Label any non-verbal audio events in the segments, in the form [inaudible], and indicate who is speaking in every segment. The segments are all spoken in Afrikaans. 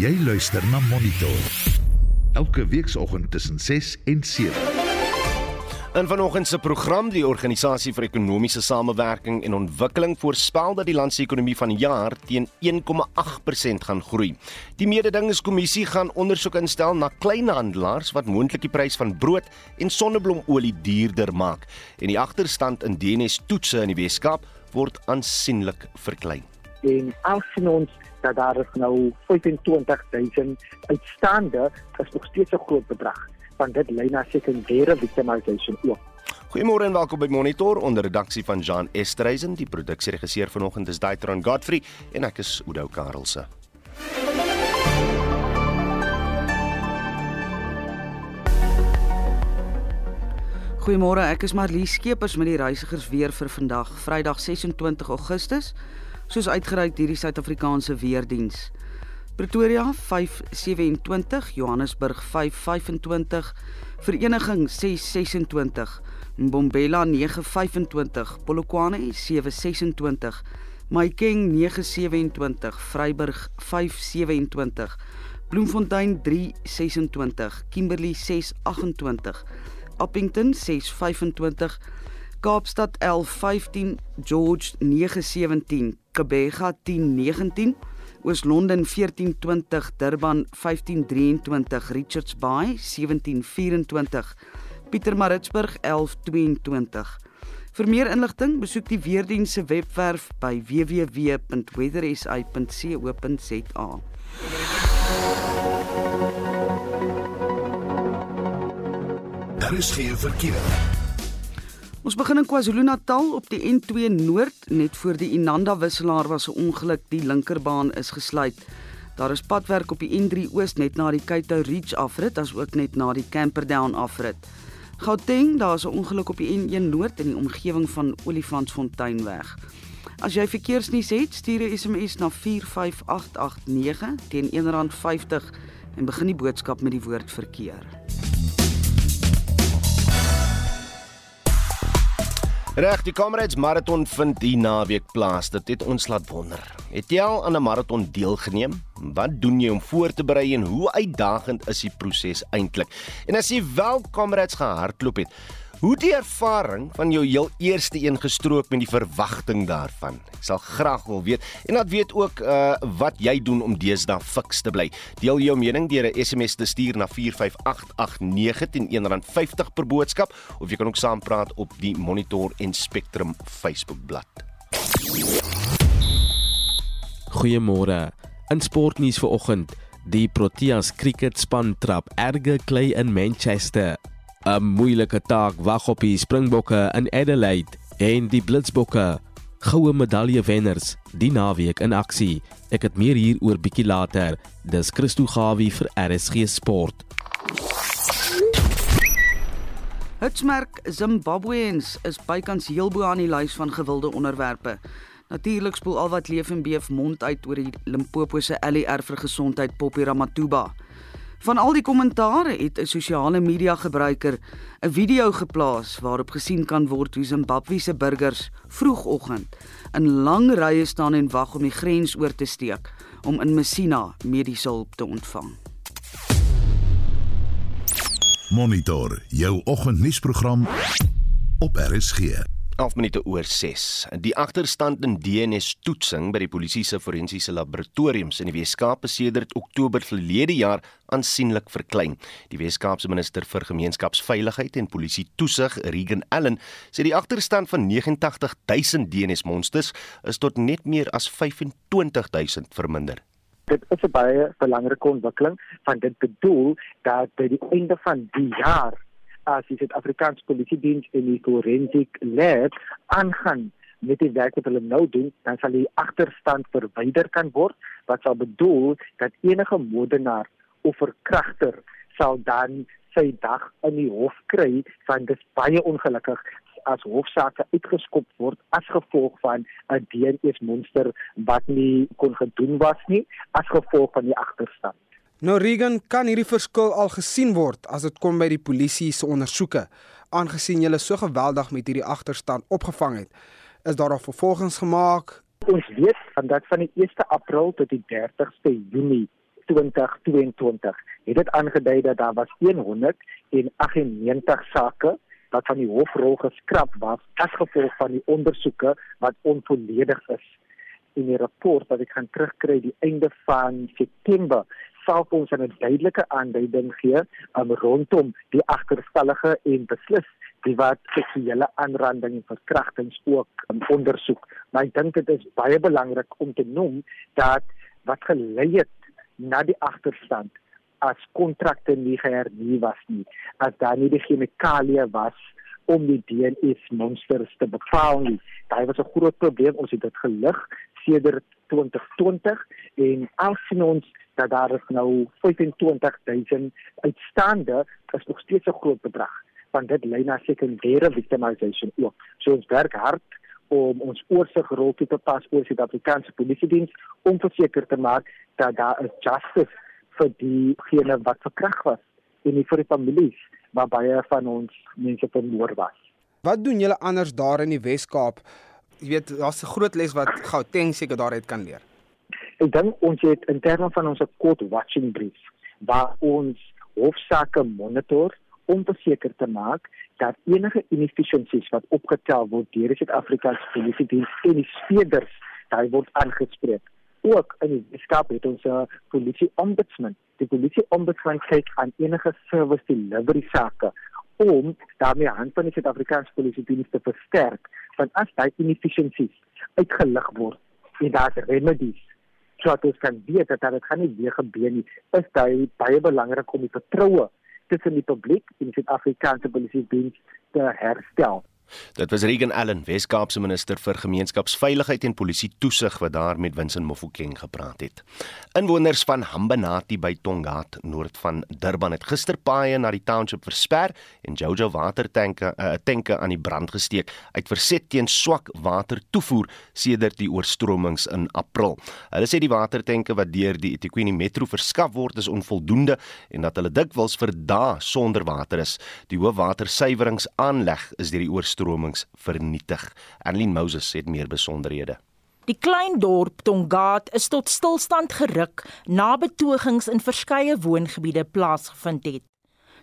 Speaker 1: Jy luister na Monitor. Elke weekoggend tussen 6 en 7.
Speaker 2: In vanoggend se program die organisasie vir ekonomiese samewerking en ontwikkeling voorspel dat die land se ekonomie vanjaar teen 1,8% gaan groei. Die mededingingskommissie gaan ondersoek instel na kleinhandelaars wat moontlik die prys van brood en sonneblomolie duurder maak en die agterstand in DNS toetse in die Weskaap word aansienlik verklein.
Speaker 3: En afsien ons dat daar is nou 25000 uitstaande, is nog steeds 'n groot bedrag van dit lei na sekondêre victimization ook.
Speaker 2: Goeiemôre en welkom by Monitor onder redaksie van Jean Estreisen. Die produksieregisseur vanoggend is Daitron Godfrey en ek is Udo Karlse.
Speaker 4: Goeiemôre, ek is Marlies Skeepers met die reisigers weer vir vandag, Vrydag 26 Augustus, soos uitgereik deur die Suid-Afrikaanse Weerdiens. Pretoria 527, Johannesburg 525, Vereniging 626, Mbombela 925, Polokwane 726, Mahikeng 927, Vryburg 527, Bloemfontein 326, Kimberley 628, Appington 625, Kaapstad 1115, George 917, Kebega 1019 Oos-London 1420, Durban 1523, Richards Bay 1724, Pietermaritzburg 1122. Vir meer inligting, besoek die weerdiens se webwerf by www.weatherisa.co.za.
Speaker 1: Daar is geen verkeer.
Speaker 4: Ons begin in KwaZulu-Natal op die N2 Noord net voor die Inanda wisselaar was 'n ongeluk, die linkerbaan is gesluit. Daar is padwerk op die N3 Oos net na die Cato Ridge afrit as ook net na die Camperdown afrit. Gauteng, daar is 'n ongeluk op die N1 Noord in die omgewing van Olifantsfonteinweg. As jy verkeersnuus het, stuur 'n SMS na 45889 teen R1.50 en begin die boodskap met die woord verkeer.
Speaker 2: Reg, die Comrades Marathon vind die naweek plaas. Dit het ons laat wonder. Het jy al aan 'n marathon deelgeneem? Wat doen jy om voor te berei en hoe uitdagend is die proses eintlik? En as jy wel Comrades gehardloop het, Hoe die ervaring van jou heel eerste een gestrook met die verwagting daarvan. Ek sal graag wil weet en laat weet ook uh wat jy doen om deesdae fiks te bly. Deel jou mening deur 'n SMS te stuur na 45889 teen R1.50 per boodskap of jy kan ook saampraat op die Monitor en Spectrum Facebookblad.
Speaker 5: Goeiemôre. In sportnuus vanoggend, die Proteas kriketspan trap erge klei in Manchester 'n moeilike taak wag op die Springbokke in Adelaide en die Blitsbokke goue medalje wenners die naweek in aksie. Ek het meer hieroor bietjie later. Dis Christo Gawie vir RSG Sport.
Speaker 4: Hitsmerk Zimbabweans is bykans heel bo aan die lys van gewilde onderwerpe. Natuurlik spoel al wat leef en beef mond uit oor die Limpopo se LER vir gesondheid Poppy Ramatuba. Van al die kommentare het 'n sosiale media gebruiker 'n video geplaas waarop gesien kan word hoe Zimbabwe se burgers vroegoggend in lang rye staan en wag om die grens oor te steek om in Messina mediese hulp te ontvang.
Speaker 1: Monitor jou oggendnuusprogram op RSG.
Speaker 2: 11 minute oor 6. Die agterstand in DNS-toetsing by die polisie se forensiese laboratoriums in die Weskaap is sedert Oktober verlede jaar aansienlik verklein. Die Weskaapse minister vir gemeenskapsveiligheid en polisie toesig, Regan Allen, sê die agterstand van 89000 DNS-monsters is tot net meer as 25000 verminder.
Speaker 3: Dit is 'n baie belangrike ontwikkeling van dit bedoel dat by die einde van die jaar as die Suid-Afrikaanse Polisie Diens en die Forensic Lab aangaan met die werk wat hulle nou doen, dan sal die agterstand verwyder kan word wat sal bedoel dat enige moordenaar of verkragter sal dan sy dag in die hof kry van dis baie ongelukkig as hofsaake uitgeskop word as gevolg van 'n DNA monster wat nie kon gedoen was nie as gevolg van die agterstand.
Speaker 6: Nou Regan, kan hierdie verskil al gesien word as dit kom by die polisie se ondersoeke, aangesien julle so geweldig met hierdie agterstand opgevang het? Is daar al vervolgings gemaak?
Speaker 3: Ons weet dat van die 1ste April tot die 30ste Junie 2022 het dit aangedui dat daar was 198 sake wat van die hofrol geskraap was as gevolg van die ondersoeke wat onvolledig is. In die rapport wat ek gaan terugkry die einde van September sal ons 'n duidelike aanduiding gee um, rondom die agterstallige en beslis die wat seksuele aanranding en verkrachtings ook um, ondersoek. Maar ek dink dit is baie belangrik om te noem dat wat gelei het na die agterstand as kontrakte nie gehernie was nie as daar nie die chemikalieë was om die DNS monsters te bepaal nie. Daai was 'n groot probleem. Ons het dit gelig sedert 2020 en al sien ons dat daar is nou 25000 uitstaande, is nog steeds 'n groot bedrag want dit lei na sekondêre victimization ook. So ons werk hard om ons oorsigrol toe te pas oor Suid-Afrikaanse polisie diens om verseker te maak dat daar 'n justice vir diegene wat verkragt was en nie vir die families waar baie van ons mense vermoor was.
Speaker 6: Wat doen julle anders daar in die Wes-Kaap? Jy weet, daar's 'n groot les wat Gauteng seker daaruit kan leer.
Speaker 3: Ek dink ons het in terme van ons court watching brief waar ons hofsaake monitor om verseker te maak dat enige inefficiencies wat opgetel word deur die Suid-Afrikaanse Polisie Diens en die speders, daai word aangespreek ook in die wetenskap het ons 'n polisie ombudsman. Die polisie ombudsman kyk aan enige service delivery sake om daarmee hand van die Suid-Afrikaanse polisie diens te versterk van as daai inefficiencies uitgelig word en daar remedies sodat ons kan weet dat dit gaan nie weer gebeur nie. Is dit baie belangrik om die vertroue tussen die publiek en die Suid-Afrikaanse polisie diens te herstel.
Speaker 2: Dit was Regan Allen, Wes-Kaapse minister vir gemeenskapsveiligheid en polisie toesig wat daar met Winsin Mofokeng gepraat het. Inwoners van Hambanati by Tongaat, noord van Durban, het gister paaie na die township versper en Jojo watertanke uh, tanke aan die brand gesteek uit verset teen swak watertoevoer sedert die oorstromings in April. Hulle sê die watertanke wat deur die eThekwini Metro verskaf word is onvoldoende en dat hulle dikwels vir dae sonder water is. Die hoofwatersuiweringsaanleg is deur die oorstromings oorstromings vernietig. Annelien Moses het meer besonderhede.
Speaker 7: Die klein dorp Tongaat is tot stilstand geruk na betogings in verskeie woongebiede plaasgevind het.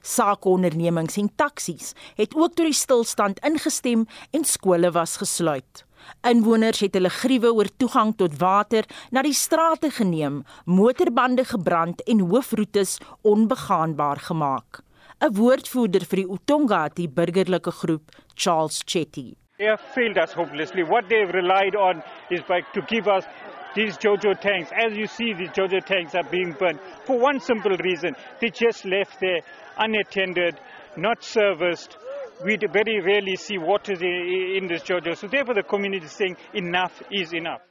Speaker 7: Saakondernemings en taksies het ook tot die stilstand ingestem en skole was gesluit. Inwoners het hulle gruwe oor toegang tot water na die strate geneem, motorbande gebrand en hoofroetes onbegaanbaar gemaak. 'n Woordvoerder vir die Utongati burgerlike groep, Charles Chetty.
Speaker 8: They have failed us hopelessly. What they've relied on is by to give us these Jojo tanks. As you see, the Jojo tanks are being burned for one simple reason. They just left there unattended, not serviced. We very rarely see water in this Jojo. So therefore the community is saying enough is enough.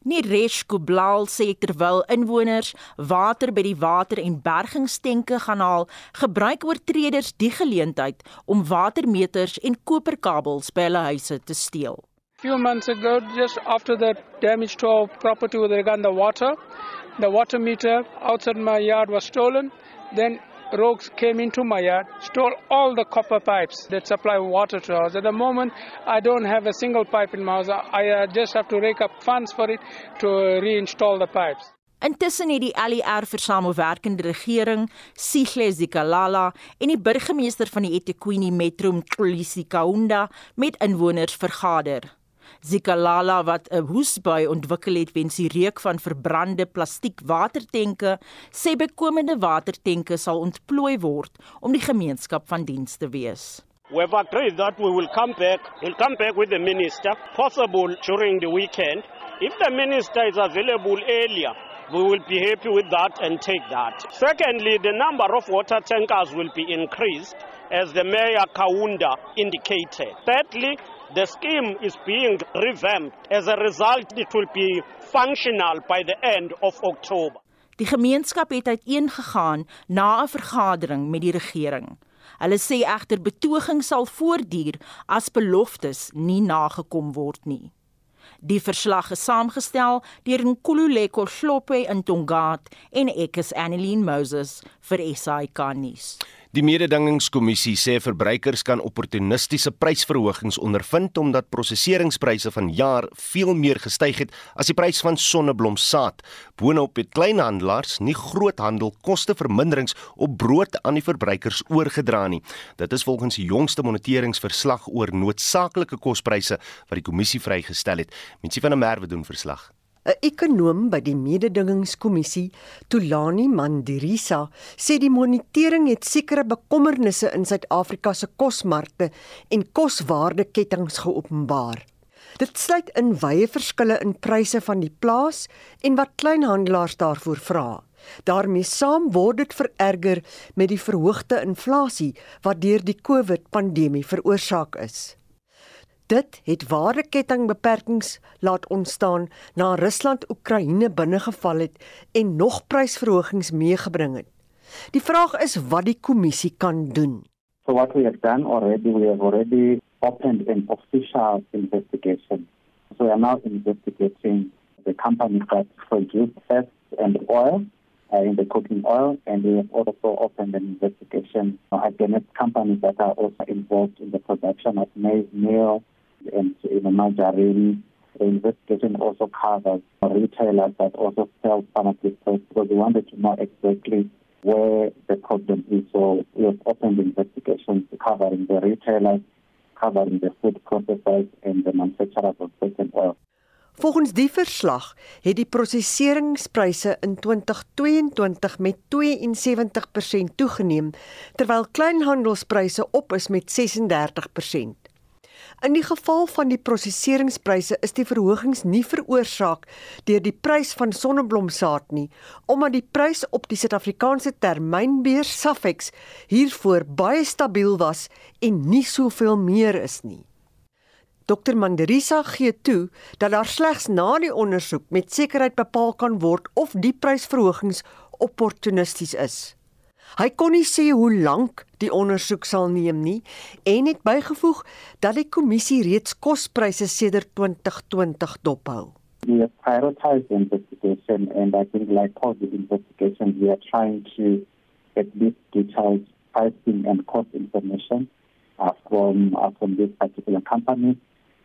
Speaker 7: Niresh Kublal sê terwyl inwoners water by die water en bergingstenke gaan haal, gebruik oortreders die geleentheid om watermeters en koperkabels by hulle huise te steel.
Speaker 9: Few months ago just after the damage to our property with regard the water, the water meter outside my yard was stolen. Then rogues came into my yard, stole all the copper pipes that supply water to us. At the moment, I don't have a single pipe in my house. I uh, just have to rake up funds for it to reinstall the pipes.
Speaker 7: Intussen het die ALR vir samewerkende regering, Sihle Zikalala en die burgemeester van die eThekwini Metro, Xolisi Kaunda, met inwoners vergader. Zikalala wat 'n hoesbui ontwikkel het weens die reuk van verbrande plastiek watertenke, sê bykomende watertenke sal ontplooi word om die gemeenskap van diens te wees.
Speaker 10: We have agreed that we will come back. We'll come back with the minister, possible during the weekend. If the minister is available earlier, we will be happy with that and take that. Secondly, the number of water tankers will be increased, as the Mayor Kaunda indicated. Thirdly, The scheme is being revamped. As a result, it will be functional by the end of October.
Speaker 7: Die gemeenskap het uiteengegaan na 'n vergadering met die regering. Hulle sê egter betoging sal voortduur as beloftes nie nagekom word nie. Die verslag is saamgestel deur Nkululeko Hlophe in Tongaat en ek is Annelien Moses vir SAK nuus.
Speaker 2: Die mededingingskommissie sê verbruikers kan opportunistiese prysverhogings ondervind omdat prosesseringspryse van jaar veel meer gestyg het as die prys van sonneblomsaad. Boonop het kleinhandelaars nie groothandelkosteverminderings op brood aan die verbruikers oorgedra nie. Dit is volgens die jongste moniteringsverslag oor noodsaaklike kospryse wat die kommissie vrygestel het. Mensie van der Merwe doen verslag.
Speaker 11: 'n Ekonom by die mededingingskommissie, Tulani Mandirisa, sê die monitering het sekere bekommernisse in Suid-Afrika se kosmarkte en koswaardeketTINGS geopenbaar. Dit sluit in wye verskille in pryse van die plaas en wat kleinhandelaars daarvoor vra. daarmee saam word dit vererger met die verhoogde inflasie wat deur die COVID-pandemie veroorsaak is. Dit het ware kettingbeperkings laat ontstaan na Rusland Oekraïne binnegeval het en nog prysverhogings meegebring het. Die vraag is wat die kommissie kan doen.
Speaker 12: So what we have done already, we have already opened an official investigation. So we are now investigating the companies that produce fats and oil uh, in the cooking oil, and we have also opened an investigation against companies that are also involved in the production of maize meal, and in the margarine. The investigation also covers retailers that also sell some of these products because we wanted to know exactly where the problem is. So we have opened investigations covering the retailers, covering the food processors and the manufacturers of certain oil.
Speaker 11: Volgens die verslag het die prosesseringspryse in 2022 met 72% toegeneem terwyl kleinhandelspryse op is met 36%. In die geval van die prosesseringspryse is die verhogings nie veroorsaak deur die prys van sonneblomsaad nie, omdat die prys op die Suid-Afrikaanse termynbeurs Safex hiervoor baie stabiel was en nie soveel meer is nie. Dr Manderisa gee toe dat daar slegs na die ondersoek met sekerheid bepaal kan word of die prysverhogings opportunisties is. Hy kon nie sê hoe lank die ondersoek sal neem nie en het bygevoeg dat die kommissie reeds kospryse sedert 2020 dophou.
Speaker 12: We have prioritized the investigation and I think like all the investigations we are trying to at least detail pricing and cost information uh, from, uh, from this particular company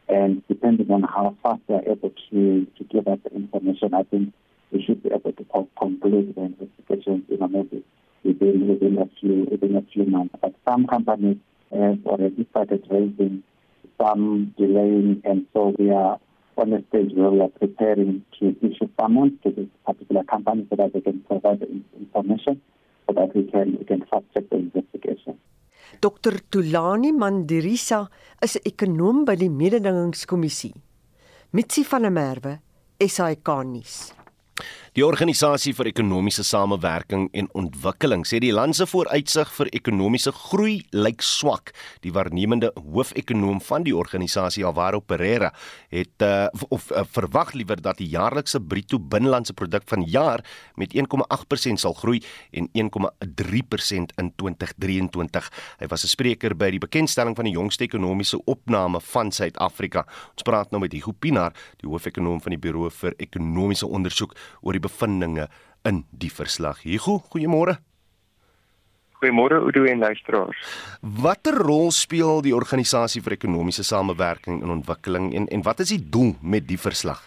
Speaker 12: and depending on how fast they are able to, to give us the information, I think we should be able to conclude the investigation in a maybe within within a few within a few months. But some companies have already started raising, some delaying, and so we are on a stage where we are preparing to issue summons to this particular company so that they can provide the information so that we can we can fast check the investigation.
Speaker 11: Dr Tulani Mandirisa is 'n ekonom by die Mededingingskommissie. Mitsi van der Merwe, SAK nuus.
Speaker 2: Die Organisasie vir Ekonomiese Samewerking en Ontwikkeling sê die land se vooruitsig vir ekonomiese groei lyk swak. Die waarnemende hoofekonoom van die organisasie, Alvaro Pereira, het uh, of uh, verwag liewer dat die jaarlikse bruto binnelandse produk van jaar met 1,8% sal groei en 1,3% in 2023. Hy was 'n spreker by die bekendstelling van die jongste ekonomiese opname van Suid-Afrika. Ons praat nou met Hugo Pinaar, die hoofekonoom van die Buro vir Ekonomiese Onderzoek oor die bevindinge in die verslag. Hugo, goeiemôre.
Speaker 13: Goeiemôre Udo en luisteraars.
Speaker 2: Watter rol speel die organisasie vir ekonomiese samewerking en ontwikkeling en en wat is die doel met die verslag?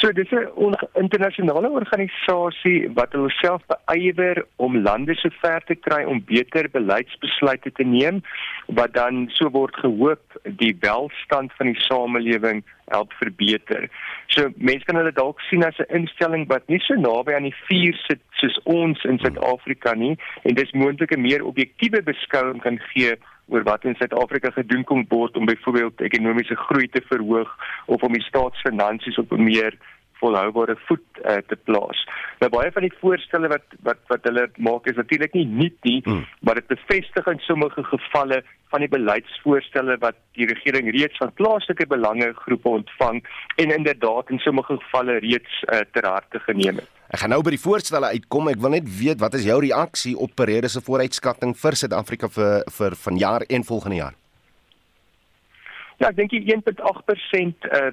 Speaker 13: So dis 'n internasionale organisasie wat homself beywer om lande so ver te kry om beter beleidsbesluite te neem wat dan so word gehoop die welstand van die samelewing help verbeter. So mense kan hulle dalk sien as 'n instelling wat nie so naby aan die vuur sit soos ons in Suid-Afrika nie en dis moontlik 'n meer objektiewe beskouing kan gee oor wat in Suid-Afrika gedoen kon word om byvoorbeeld ekonomiese groei te verhoog of om die staatsfinansies op 'n meer volhoubare voet uh, te plaas. Nou baie van die voorstelle wat wat wat hulle maak is natuurlik nie nuut nie, hmm. maar dit bevestig in sommige gevalle van die beleidsvoorstelle wat die regering reeds van plaaslike belangegroepe ontvang en inderdaad in sommige gevalle reeds uh, ter harte geneem het.
Speaker 2: Ek gaan nou by die voorstelle uitkom. Ek wil net weet wat is jou reaksie op Pereira se vooruitskatting vir Suid-Afrika vir vir vanjaar en volgende jaar?
Speaker 13: Ja, ek dink die 1.8% uh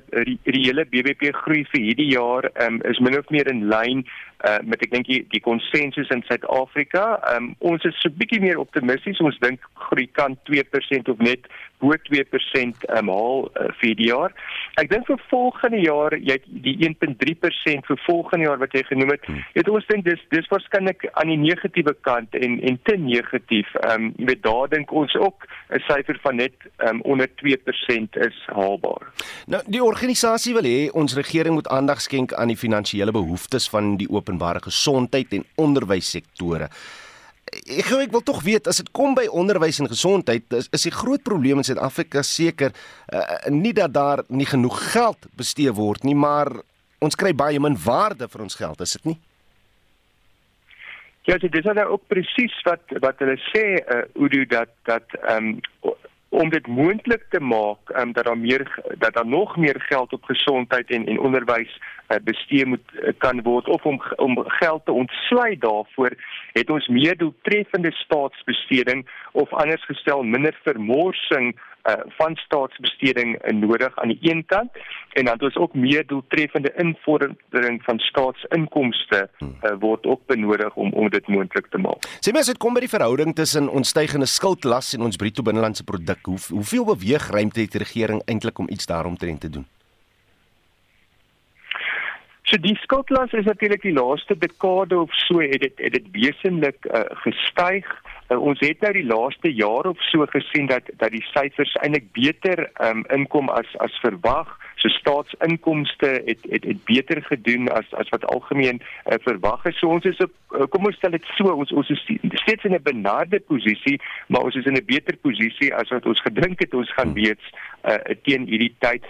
Speaker 13: reële BBP groei vir hierdie jaar um, is min of meer in lyn uh, met ek dink die, die konsensus in Suid-Afrika. Um, ons is so bietjie meer optimisties. Ons dink groei kan 2% of net bo 2% um, haal uh, vir die jaar. Ek dink vir volgende jaar, jy die 1.3% vir volgende jaar wat jy genoem het, hmm. het ons dink dis dis waarskynlik aan die negatiewe kant en en te negatief. Ehm um, jy weet daar dink ons ook 'n syfer van net um, onder 2% is haalbaar.
Speaker 2: Nou die organisasie wil hê ons regering moet aandag skenk aan die finansiële behoeftes van die openbare gesondheid en onderwyssektore. Ek ek wil tog weet as dit kom by onderwys en gesondheid is, is die groot probleem in Suid-Afrika seker uh, nie dat daar nie genoeg geld bestee word nie maar ons kry baie min waarde vir ons geld is dit nie
Speaker 13: Ja, dit is nou ook presies wat wat hulle sê uh, Udo dat dat ehm um, om dit moontlik te maak um, dat daar meer dat daar nog meer geld op gesondheid en en onderwys uh, bestee moet uh, kan word of om om geld te ontsluit daarvoor het ons meer doeltreffende staatsbesteding of anders gestel minder vermorsing uh, van staatsbesteding nodig aan die een kant en dan het ons ook meer doeltreffende invordering van staatsinkomste uh, word ook benodig om om dit moontlik te maak.
Speaker 2: Sê my as dit kom by die verhouding tussen ons stygende skuldlas en ons bruto binnelandse produk, hoe, hoeveel beweegruimte het die regering eintlik om iets daaromtrent te doen?
Speaker 13: So die skuldlas is natuurlik die laaste dekade of so het dit het dit wesentlik uh, gestyg. Uh, ons het nou die laaste jaar of so gesien dat dat die syfers eintlik beter um, inkom as as verwag. So staatsinkomste het het het beter gedoen as as wat algemeen uh, verwag is. So ons is op uh, kom ons stel dit so ons ons is steeds in 'n benarde posisie, maar ons is in 'n beter posisie as wat ons gedink het ons gaan wees uh, teen hierdie tyd.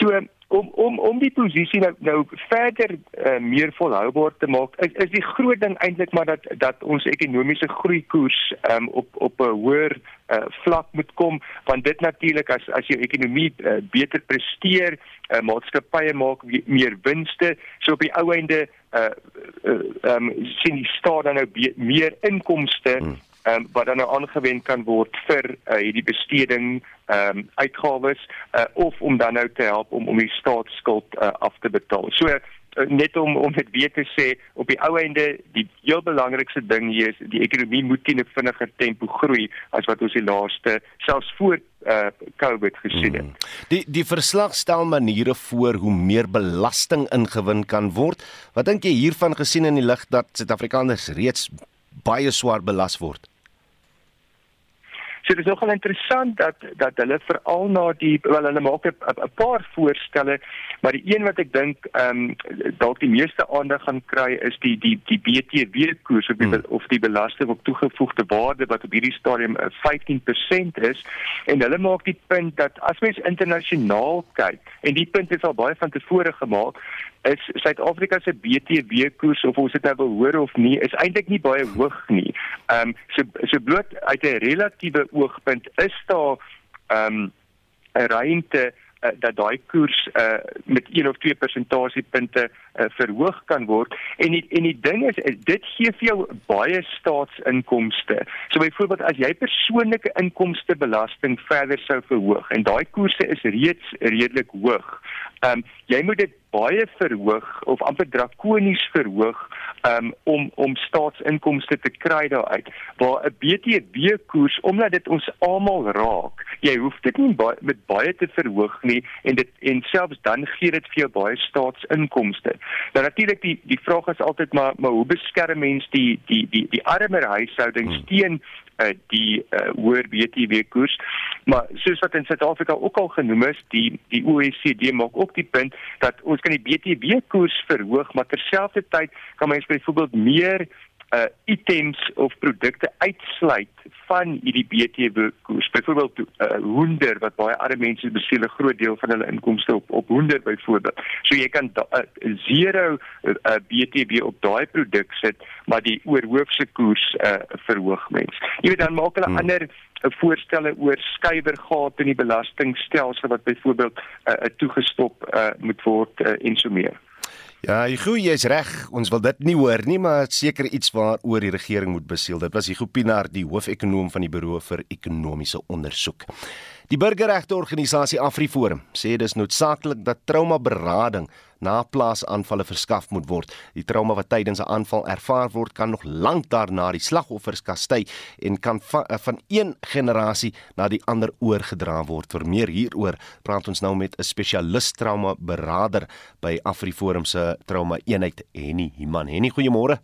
Speaker 13: So om om om die posisie nou nou verder uh, meer volhoubaar te maak is is die groot ding eintlik maar dat dat ons ekonomiese groei koers um, op op 'n hoër uh, vlak moet kom want dit natuurlik as as jou ekonomie uh, beter presteer uh, maatskappye maak meer winste so op die ou einde uh, uh, um, sien die staat dan nou meer inkomste hmm um, wat dan nou aangewend kan word vir uh, hierdie besteding ehm um, uitgawes uh, of om dan nou te help om om die staatsskuld uh, af te betaal. So uh, net om om dit weer te sê op die ou einde die heel belangrikste ding hier is die ekonomie moet teen 'n vinniger tempo groei as wat ons die laaste selfs voor uh COVID gesien het. Hmm.
Speaker 2: Die die verslag stel maniere voor hoe meer belasting ingewin kan word. Wat dink jy hiervan gesien in die lig dat Suid-Afrikaners reeds baie swaar belas word?
Speaker 13: So dit is nogal interessant dat dat hulle veral na die wel hulle maak 'n paar voorstelle, maar die een wat ek dink ehm um, dalk die meeste aandag gaan kry is die die die BTW koers of die, hmm. of die belasting op toegevoegde waarde wat op hierdie stadium 15% eh, is en hulle maak die punt dat as mens internasionaal kyk en die punt is al baie van tevore gemaak is Suid-Afrika se BTW koers of ons dit nou behoor of nie is eintlik nie baie hoog nie. Ehm um, so so bloot uit 'n relatiewe oogpunt is daar ehm um, 'n ruimte uh, dat daai koers uh, met 1 of 2 persentasiepunte uh, verhoog kan word en die, en die ding is, dit gee vir jou baie staatsinkomste. So byvoorbeeld as jy persoonlike inkomste belasting verder sou verhoog en daai koerse is reeds redelik hoog. Ehm um, jy moet dit baie verhoog of amper drakonies verhoog um, om om staatsinkomste te kry daaruit waar 'n BTW koers omdat dit ons almal raak jy hoef dit nie baie, met baie te verhoog nie en dit en selfs dan gee dit vir jou baie staatsinkomste nou natuurlik die die vraag is altyd maar maar hoe beskerm mens die die die die armer huishoudings hmm. teen uh, die uh, hoër BTW koers. Maar soos wat in Suid-Afrika ook al genoem is, die die OECD maak ook die punt dat ons kan die BTW koers verhoog, maar terselfdertyd kan mens byvoorbeeld meer uh items of produkte uitsluit van hierdie BTW koers. Byvoorbeeld uh hoender wat baie arme mense besiel 'n groot deel van hulle inkomste op op hoender byvoorbeeld. So jy kan uh, zero uh, BTW op daai produk sit, maar die oorhoofse koers uh verhoog mens. Jy weet dan maak hulle hmm. ander 'n voorstelle oor skuiwergate in die belastingstelsel wat byvoorbeeld 'n uh, toegestop uh, moet word uh, en so meer.
Speaker 2: Ja, Hugo, jy's reg. Ons wil dit nie hoor nie, maar seker iets waaroor die regering moet besiel. Dit was Hugo Pinaar, die hoofekonoom van die Buro vir Ekonomiese Ondersoek. Die burgerregte organisasie AfriForum sê dis noodsaaklik dat traumaberading na plaasaanvalle verskaf moet word. Die trauma wat tydens 'n aanval ervaar word, kan nog lank daarna die slagoffers kastei en kan va van een generasie na die ander oorgedra word. Vir meer hieroor praat ons nou met 'n spesialis trauma beraader by AfriForum se trauma eenheid Henny Himan. Henny, goeiemôre.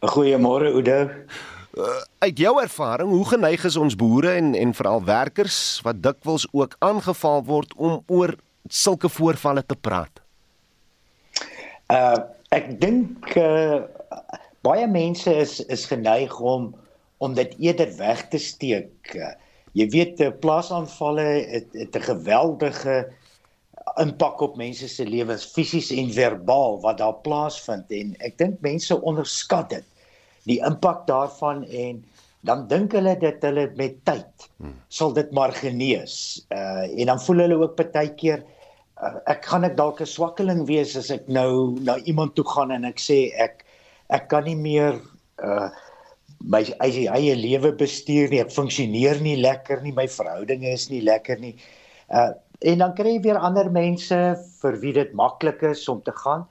Speaker 14: Goeiemôre Oudo.
Speaker 2: Uh, uit jou ervaring, hoe geneig is ons boere en en veral werkers wat dikwels ook aangeval word om oor sulke voorvalle te praat?
Speaker 14: Uh ek dink uh baie mense is is geneig om om dit eerder weg te steek. Uh, jy weet plaasaanvalle het, het 'n geweldige impak op mense se lewens fisies en verbaal wat daar plaasvind en ek dink mense onderskat dit die impak daarvan en dan dink hulle dat hulle met tyd hmm. sal dit maar genees. Uh en dan voel hulle ook baie keer uh, ek gaan ek dalk 'n swakkeling wees as ek nou na iemand toe gaan en ek sê ek ek kan nie meer uh my eie lewe bestuur nie. Ek funksioneer nie lekker nie. My verhoudinge is nie lekker nie. Uh en dan kry jy weer ander mense vir wie dit maklik is om te gaan.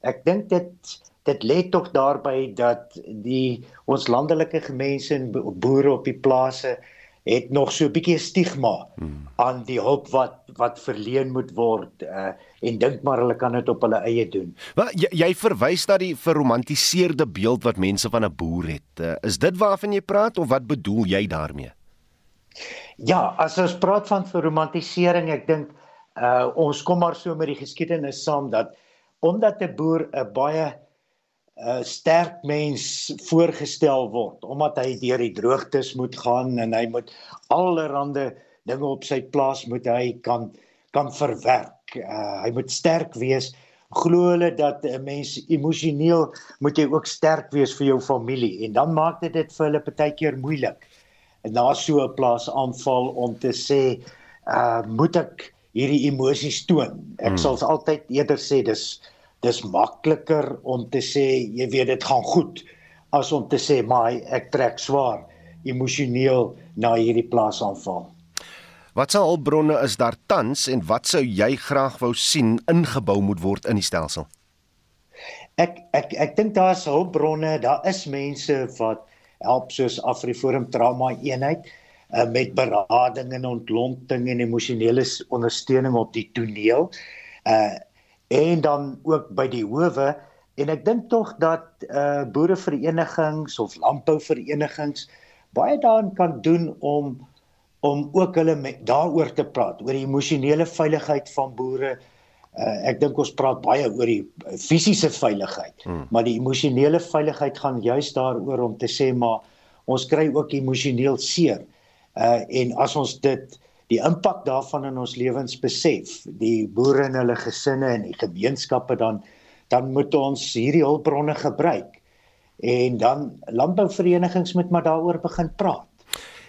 Speaker 14: Ek dink dit dit lê tog daarby dat die ons landelike gemense en boere op die plase het nog so 'n bietjie stigma hmm. aan die hulp wat wat verleen moet word uh, en dink maar hulle kan dit op hulle eie doen.
Speaker 2: Wel jy, jy verwys na die verromantiseerde beeld wat mense van 'n boer het. Uh, is dit waarvan jy praat of wat bedoel jy daarmee?
Speaker 14: Ja, as ons praat van verromantisering, ek dink uh, ons kom maar so met die geskiedenis saam dat omdat 'n boer 'n baie 'n sterk mens voorgestel word omdat hy deur die droogtes moet gaan en hy moet allerlei dinge op sy plaas moet hy kan kan verwerk. Uh, hy moet sterk wees. Glo hulle dat 'n mens emosioneel moet jy ook sterk wees vir jou familie en dan maak dit dit vir hulle baie keer moeilik. En na so 'n plaas aanval om te sê, uh moet ek hierdie emosies toon. Ek hmm. sal altyd eerder sê dis dis makliker om te sê jy weet dit gaan goed as om te sê maar ek trek swaar emosioneel na hierdie plaas aanval.
Speaker 2: Wat se hulpbronne is daar tans en wat sou jy graag wou sien ingebou moet word in die stelsel?
Speaker 14: Ek ek ek dink daar's hulpbronne, daar is mense wat help soos Afriforum Trauma Eenheid uh, met berading en ontlonting en emosionele ondersteuning op die toneel. Uh en dan ook by die howe en ek dink tog dat uh boereverenigings of landbouverenigings baie daarin kan doen om om ook hulle daaroor te praat oor die emosionele veiligheid van boere. Uh ek dink ons praat baie oor die fisiese veiligheid, hmm. maar die emosionele veiligheid gaan juis daaroor om te sê maar ons kry ook emosioneel seer. Uh en as ons dit die impak daarvan in ons lewens besef, die boere en hulle gesinne en die gemeenskappe dan dan moet ons hierdie hulpbronne gebruik. En dan landbouverenigings moet maar daaroor begin praat.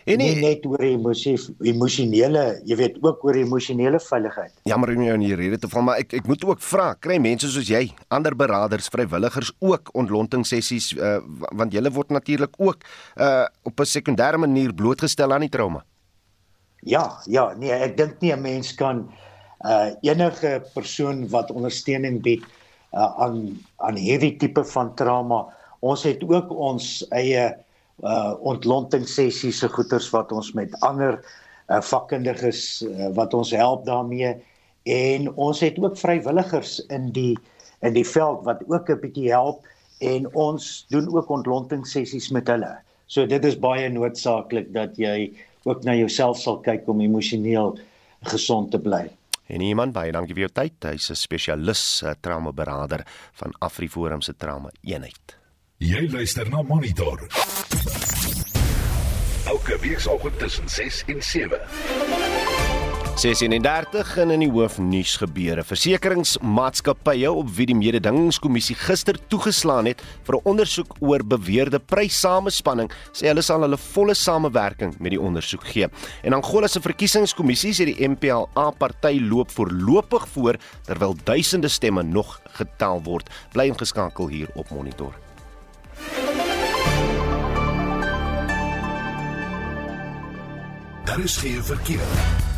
Speaker 14: En nie, nie net oor emosie emosionele, jy weet ook oor emosionele veiligheid.
Speaker 2: Jammer om jou in hierdie rede te val, maar ek ek moet ook vra, kry mense soos jy, ander beraders, vrywilligers ook ontlonting sessies uh, want julle word natuurlik ook uh, op 'n sekondêre manier blootgestel aan die trauma.
Speaker 14: Ja, ja, nee, ek dink nie 'n mens kan uh enige persoon wat ondersteuning bied uh aan aan hierdie tipe van trauma. Ons het ook ons eie uh ontlonting sessies se goeters wat ons met ander uh vakkundiges uh, wat ons help daarmee en ons het ook vrywilligers in die in die veld wat ook 'n bietjie help en ons doen ook ontlonting sessies met hulle. So dit is baie noodsaaklik dat jy ook na jouself sal kyk om emosioneel gesond te bly.
Speaker 2: En iemand baie dankie vir jou tyd. Hy's 'n spesialis uh, trauma beraader van AfriForum se trauma eenheid.
Speaker 1: Jy luister na Monitor. Elke week saam tussen 6 en 7.
Speaker 2: 36 en in die hoofnuus gebeure. Versekeringsmaatskappye op wie die mededingingskommissie gister toegeslaan het vir 'n ondersoek oor beweerde pryssamespanning, sê hulle sal hulle volle samewerking met die ondersoek gee. En Angola se verkiesingskommissie sê die MPLA party loop voorlopig voor terwyl duisende stemme nog getel word. Bly ingeskakel hier op Monitor.
Speaker 1: Daar is geen verkeer.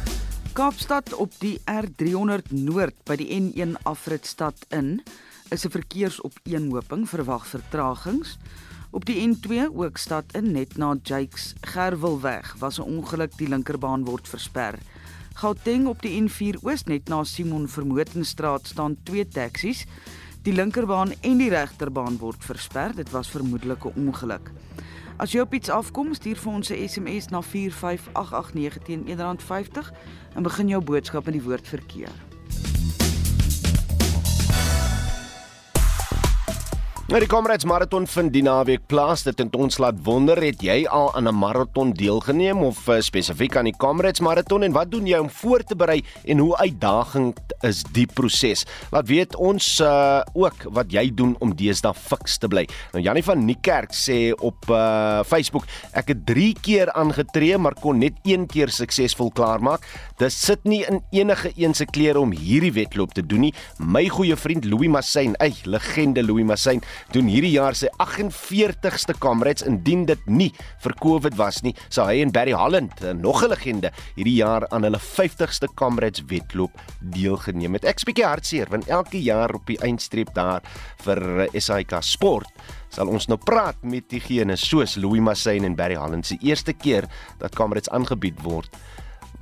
Speaker 4: Kaapstad op die R300 Noord by die N1 afritstad in is 'n verkeersopeenhoping verwag vertragings. Op die N2 ook stad in net na Jakes Gerwelweg was 'n ongeluk die linkerbaan word versper. Gauteng op die N4 Oos net na Simon Vermotenstraat staan twee taksies. Die linkerbaan en die regterbaan word versper. Dit was vermoedelik 'n ongeluk. As jy op iets afkom, stuur vir ons 'n SMS na 45889 teen R1.50 en begin jou boodskap met die woord verkeer.
Speaker 2: Nou die Comrades Marathon vind die naweek plaas. Dit het ons laat wonder, het jy al aan 'n marathon deelgeneem of uh, spesifiek aan die Comrades Marathon en wat doen jy om voor te berei en hoe uitdagend is die proses? Laat weet ons uh, ook wat jy doen om deesdae fiks te bly. Nou Jannie van Niekerk sê op uh, Facebook, ek het 3 keer aangetree maar kon net 1 keer suksesvol klaarmaak. Dit sit nie in enige een se klere om hierdie wedloop te doen nie. My goeie vriend Louis Massin, ey, legende Louis Massin doen hierdie jaar sy 48ste Comrades indien dit nie vir Covid was nie, sou hy en Barry Holland, nog 'n legende, hierdie jaar aan hulle 50ste Comrades wedloop deelgeneem het. Ek spiekie hartseer want elke jaar op die eindstreep daar vir SAIK Sport sal ons nou praat met diegene soos Louis Massin en Barry Holland se eerste keer dat Comrades aangebied word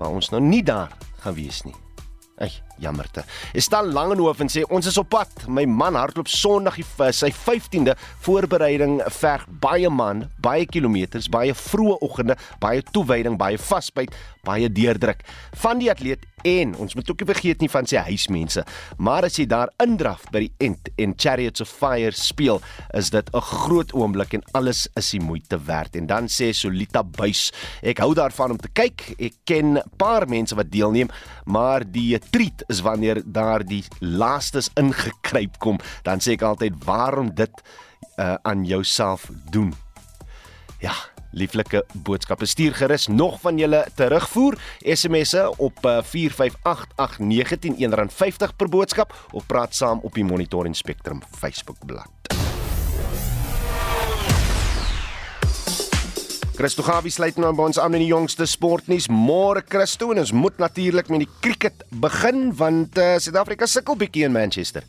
Speaker 2: waar ons nou nie daar gaan wees nie. Ag, jammerte. Is staan Langehof en sê ons is op pad. My man hardloop Sondag sy 15de voorbereiding verg baie man, baie kilometers, baie vroeë oggende, baie toewyding, baie vasbyt, baie deurdruk. Van die atleet en ons moet ook nie vergeet nie van sy huismense. Maar as jy daar indraf by die end en Chariots of Fire speel, is dit 'n groot oomblik en alles is die moeite werd. En dan sê Solita Buys, ek hou daarvan om te kyk. Ek ken 'n paar mense wat deelneem, maar die treat is wanneer daar die laastes ingekruip kom, dan sê ek altyd waarom dit uh, aan jouself doen. Ja, lieflike boodskappe stuur gerus nog van julle terugvoer SMS'e op 4588919 R1.50 per boodskap of praat saam op die Monitor en Spectrum Facebook bladsy. Christo Gawie sluit nou by ons aan in die jongste sportnuus. Môre Christo en ons moet natuurlik met die cricket begin want uh, Suid-Afrika sukkel bietjie in Manchester.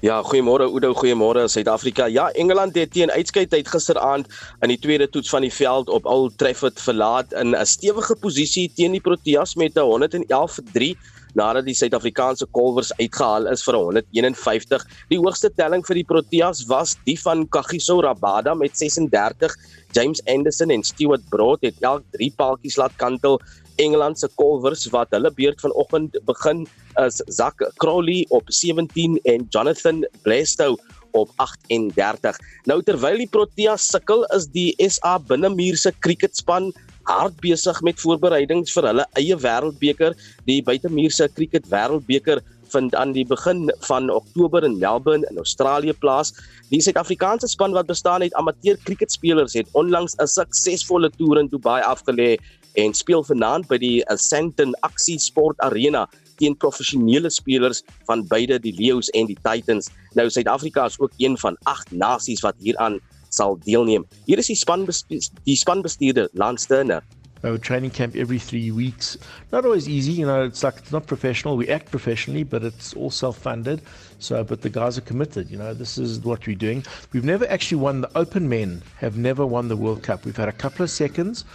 Speaker 15: Ja, goeiemôre Oudo, goeiemôre Suid-Afrika. Ja, Engeland het teen uitskeidtyd gisteraand in die tweede toets van die veld op Old Trafford verlaat in 'n stewige posisie teen die Proteas met 'n 111 vir 3 nadat die Suid-Afrikaanse kolwers uitgehaal is vir 151. Die hoogste telling vir die Proteas was die van Kagiso Rabada met 36. James Anderson en Stewart Broad het elk 3 paaltjies laat kantel. Engeland se kolwers wat hulle beurt vanoggend begin is Zak Crowley op 17 en Jonathan Blastow op 38. Nou terwyl die Proteas sukkel is die SA binnemuur se cricketspan hard besig met voorbereidings vir hulle eie wêreldbeker. Die buitemuur se cricket wêreldbeker vind aan die begin van Oktober in Melbourne in Australië plaas. Die Suid-Afrikaanse span wat bestaan uit amateur cricketspelers het onlangs 'n suksesvolle toer in Dubai afgelê en speel vanaand by die Sandton Aksie Sport Arena teen professionele spelers van beide die Lions en die Titans. Nou Suid-Afrika is ook een van 8 nasies wat hieraan sal deelneem. Hier is die span die spanbestuurder Lance Turner.
Speaker 16: Oh, training camp every three weeks. Not always easy, you know. It's like it's not professional. We act professionally, but it's all self-funded. So, but the guys are committed. You know, this is what we're doing. We've never actually won the Open Men. Have never won the World Cup. We've had a couple of seconds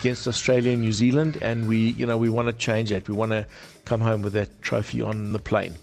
Speaker 16: against Australia and New Zealand, and we, you know, we want to change that. We want to come home with that trophy on the plane.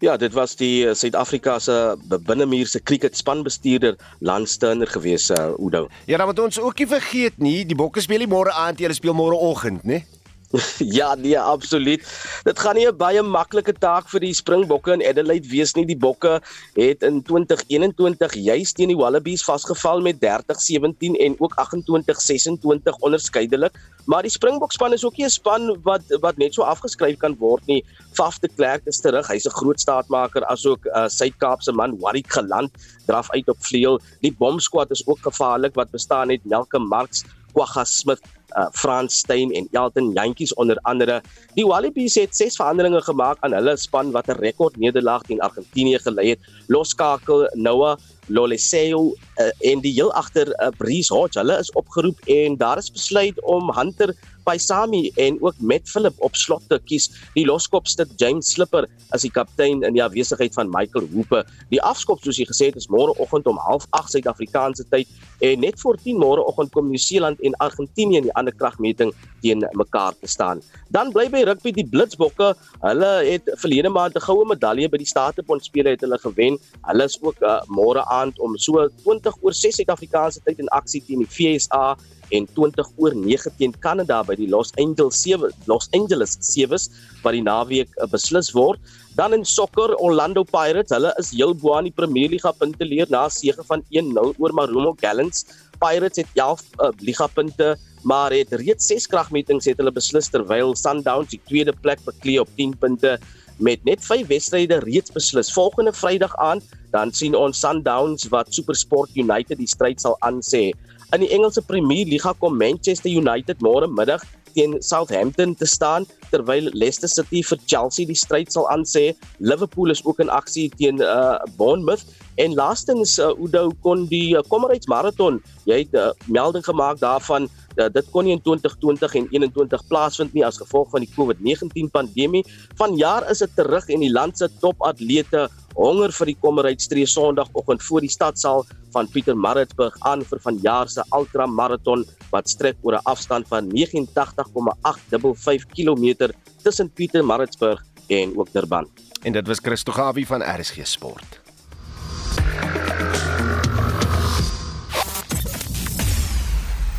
Speaker 15: Ja, dit was die uh, Suid-Afrika se binnemuur se cricket spanbestuurder Lance Turner gewees, uh, Oudo.
Speaker 2: Ja, dan moet ons ook nie vergeet nie, die Bokke speel nie môre aand, hulle speel môre oggend, né? [laughs]
Speaker 15: ja, nee, absoluut. Dit gaan nie 'n baie maklike taak vir die Springbokke in Adelaide wees nie. Die Bokke het in 2021 juis teen die Wallabies vasgeval met 30-17 en ook 28-26 onderskeidelik. Maar die Springbok span is ook nie 'n span wat wat net so afgeskryf kan word nie. Faf de Klerk is terug. Hy's 'n groot staatmaker asook uh, Suid-Kaapse man Warwick Geland draf uit op vleuel. Die bomskwad is ook gevaarlik wat bestaan uit Melke Marks, Kwagga Smith uh, Frans Steyn en Elton Jantjies onder andere. Die Wallabies het ses veranderinge gemaak aan hulle span wat 'n rekord nederlaag teen Argentinië gelei het. Loskakel Noah Loleseo uh, en die heel agter uh, Breeze Hodge. Hulle is opgeroep en daar is besluit om Hunter Paisami en ook Matt Phillip op slot te kies. Die loskopste James Slipper as die kaptein in die afwesigheid van Michael Hoope. Die afskop soos jy gesê het is môreoggend om 08:30 Suid-Afrikaanse tyd en net voor 10 môreoggend kom Nieu-Seeland en Argentinië in die ander kragmeting teen mekaar te staan. Dan bly by rugby die Blitsbokke. Hulle het verlede maand 'n goue medalje by die Statebond spele het hulle gewen. Hulle is ook uh, môre aand om so 20 oor 6 Suid-Afrikaanse tyd in aksie teen die FSA en 20 oor 9 teen Kanada by die Los Angeles 7 Los Angeles Sevens wat die naweek uh, beslis word. Dan in sokker Orlando Pirates, hulle is heel bo aan die Premier Liga punte leer na sege van 1-0 oor Marumo Gallants. Pirates het 11 uh, liga punte maar het reeds 6 kragmetings het hulle beslis terwyl Sundowns die tweede plek beklee op 10 punte met net 5 wedstryde reeds beslis. Volgende Vrydag aan dan sien ons Sundowns wat SuperSport United die stryd sal aansê. In die Engelse Premier Liga kom Manchester United môre middag teen Southampton te staan terwyl Leicester City vir Chelsea die stryd sal aansê. Liverpool is ook in aksie teen uh, Bournemouth en laastens uh, Udo kon die uh, Comrades Marathon, jy het 'n uh, melding gemaak daarvan uh, dit kon nie in 2020 en 21 plaasvind nie as gevolg van die COVID-19 pandemie. Vanjaar is dit terug en die land se topatlete honger vir die Comrades tree Sondagoggend voor die stadsaal van Pietermaritzburg aan vir vanjaar se ultramarathon wat strek oor 'n afstand van 89,855 km tussen Pietermaritzburg en ook Durban.
Speaker 2: En dit was Christo Gawie van RSG Sport.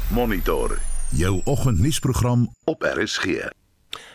Speaker 1: Monitor jou oggendnuusprogram op RSG.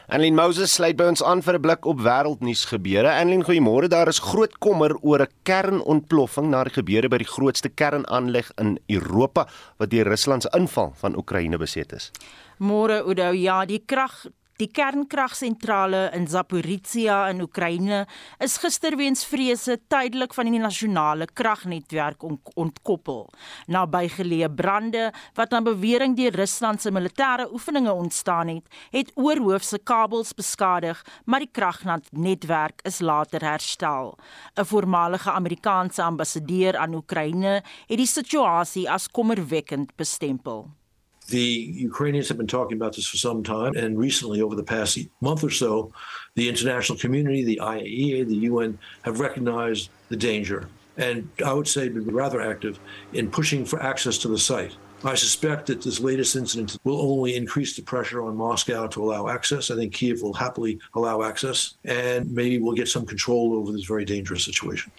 Speaker 2: Annelien Moses sluit by ons aan vir 'n blik op wêreldnuus gebeure. Annelien, goeiemôre. Daar is groot kommer oor 'n kernontploffing na die gebeure by die grootste kernaanleg in Europa wat deur Rusland se inval van Oekraïne beset is.
Speaker 7: Môre Oudo, ja, die krag Die kernkragsentrale in Zaporizhia in Oekraïne is gister weens vrese tydelik van die nasionale kragnetwerk ontkoppel. Na bygeleë brande wat aan bewering deur Rusland se militêre oefeninge ontstaan het, het oorhoofse kabels beskadig, maar die kragnetwerk is later herstel. 'n Voormalige Amerikaanse ambassadeur aan Oekraïne het die situasie as kommerwekkend bestempel.
Speaker 17: The Ukrainians have been talking about this for some time, and recently, over the past month or so, the international community, the IAEA, the UN, have recognized the danger, and I would say been rather active in pushing for access to the site. I suspect that this latest incident will only increase the pressure on Moscow to allow access. I think Kiev will happily allow access, and maybe we'll get some control over this very dangerous situation.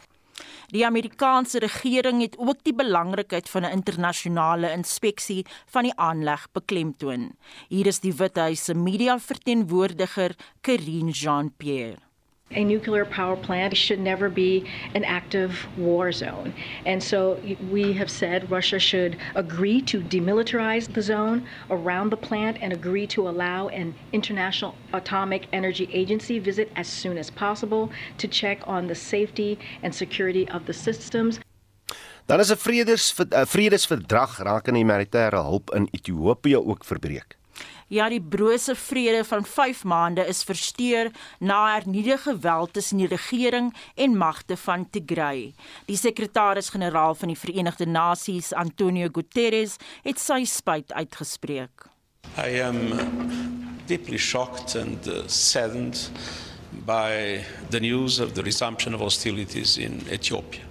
Speaker 7: Die Amerikaanse regering het ook die belangrikheid van 'n internasionale inspeksie van die aanleg beklemtoon. Hier is die Withuis se media verteenwoordiger, Karine Jean-Pierre.
Speaker 18: A nuclear power plant should never be an active war zone. And so we have said Russia should agree to demilitarize the zone around the plant and agree to allow an international atomic energy agency visit as soon as possible to check on the safety and security of the systems.
Speaker 2: Dan is 'n vredes vredesverdrag rakende humanitêre hulp in Ethiopië ook verbreek.
Speaker 7: Ja, die brose vrede van 5 maande is versteur na hernieude geweld tussen die regering en magte van Tigray. Die sekretaris-generaal van die Verenigde Nasies, Antonio Guterres, het sy spyt uitgespreek.
Speaker 19: I am deeply shocked and uh, saddened by the news of the resumption of hostilities in Ethiopia.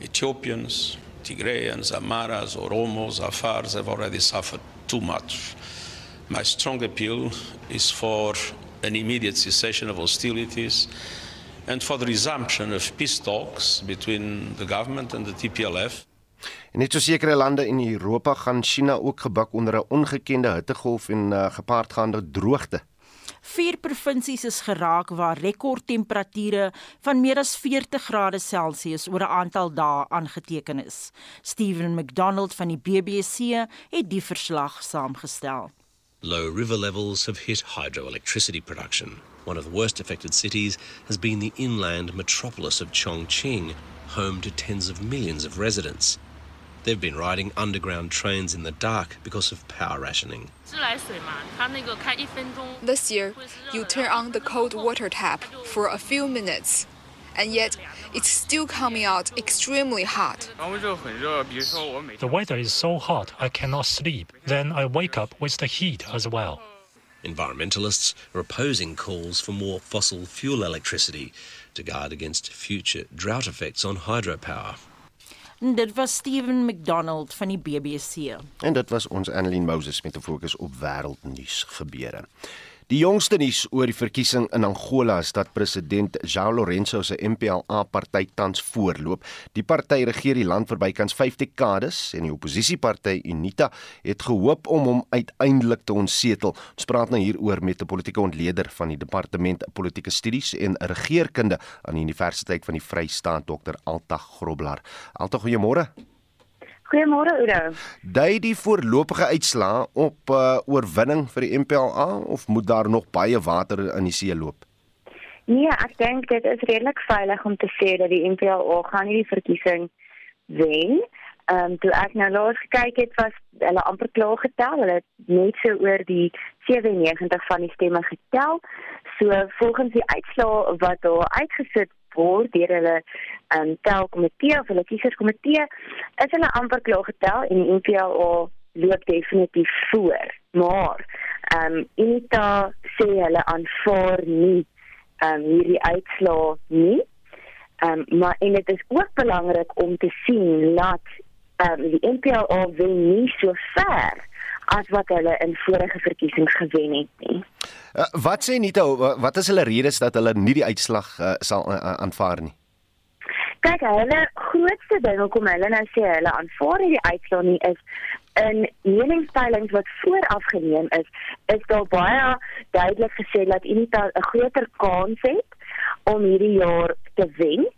Speaker 19: Ethiopians, Tigrayans, Amaras, Oromos, Afars have already suffered too much. My strong appeal is for an immediate cessation of hostilities and for the resumption of peace talks between the government and the TPLF.
Speaker 2: En net so sekere lande in Europa gaan China ook gebuk onder 'n ongekende hittegolf en uh, gepaardgaande droogte.
Speaker 7: Vier provinsies is geraak waar rekordtemperature van meer as 40 grade Celsius oor 'n aantal dae aangeteken is. Steven McDonald van die BBC het die verslag saamgestel.
Speaker 20: Low river levels have hit hydroelectricity production. One of the worst affected cities has been the inland metropolis of Chongqing, home to tens of millions of residents. They've been riding underground trains in the dark because of power rationing.
Speaker 21: This year, you turn on the cold water tap for a few minutes, and yet it's still coming out extremely hot.
Speaker 22: The weather is so hot I cannot sleep. Then I wake up with the heat as well.
Speaker 20: Environmentalists are opposing calls for more fossil fuel electricity to guard against future drought effects on hydropower.
Speaker 7: En dit was Steven McDonald van die BBC.
Speaker 2: En dit was ons Annelien Moses met 'n fokus op wêreldnuus gebeure. Die jongste nuus oor die verkiesing in Angola is dat president João Lourenço se MPLA-party tans voorloop. Die party regeer die land vir bykans 5 dekades en die oppositieparty Unita het gehoop om hom uiteindelik te ontsetel. Ons praat nou hieroor met 'n politieke ontleder van die Departement Politieke Studies en Regeringskunde aan die Universiteit van die Vrystaat, Dr. Alta Grobler. Alta, goeiemôre.
Speaker 23: Goeiemôre Oudo.
Speaker 2: Dui die voorlopige uitslaa op uh, oorwinning vir die MPLA of moet daar nog baie water in die see loop?
Speaker 23: Nee, ek dink dit is redelik veilig om te sê dat die MPLA gaan hierdie verkiesing wen. Ehm um, toe ek nou laas gekyk het, was hulle amper klaar getel. Hulle het net so oor die 97 van die stemme getel. So volgens die uitslaa wat daar uitgesit word deur hulle um, telkomitee of hulle kieserskomitee is hulle amper klaar getel en die NPA loop definitief voor. Maar ehm um, Unita sê hulle aanvaar nie ehm um, hierdie uitslaa nie. Ehm um, maar en dit is ook belangrik om te sien dat ehm um, die NPA wen nie so ver as wat hulle in vorige verkiesings gewen het nie.
Speaker 2: Uh, wat sê Nita, wat is hulle redes dat hulle nie die uitslag uh, sal uh, aanvaar nie?
Speaker 23: Kyk, hulle grootste ding hoekom hulle nou sê hulle aanvaar nie die uitslag nie is in meningspeilings wat vooraf geneem is, is daar baie duidelik gesê dat Unita 'n groter kans het om hierdie jaar te wen.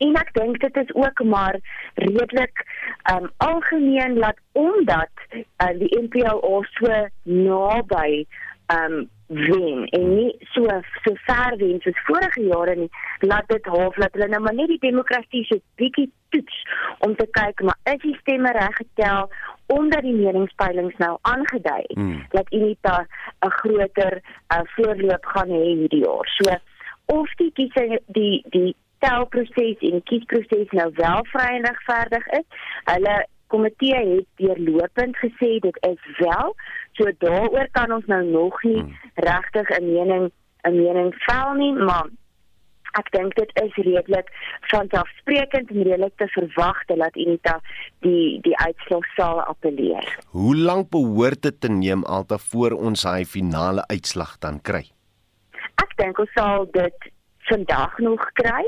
Speaker 23: En ek dink dit is ook maar redelik um algemeen dat omdat uh, die NPL so naby um wen en nie so so ver wen soos vorige jare nie laat dit half laat hulle nou maar net die demokrasie so bietjie toets om te kyk maar is die stemme reg getel omdat die meningspeilings nou aangedui het hmm. dat Unita 'n groter uh, voorloop gaan hê hierdie jaar so of die kiesing die die telproses en kiesproses nou wel vry en regverdig is hulle komitee het deurlopend gesê dit is wel so daaroor kan ons nou nog nie hmm. regtig 'n mening 'n mening vel nie maar ek dink dit is redelik vanselfsprekend en redelik te verwag dat Unita die die uitslag sal appeleer.
Speaker 2: Hoe lank behoort dit te neem alta voor ons hy finale uitslag dan kry?
Speaker 23: Ek dink ons sal dit vandag nog kry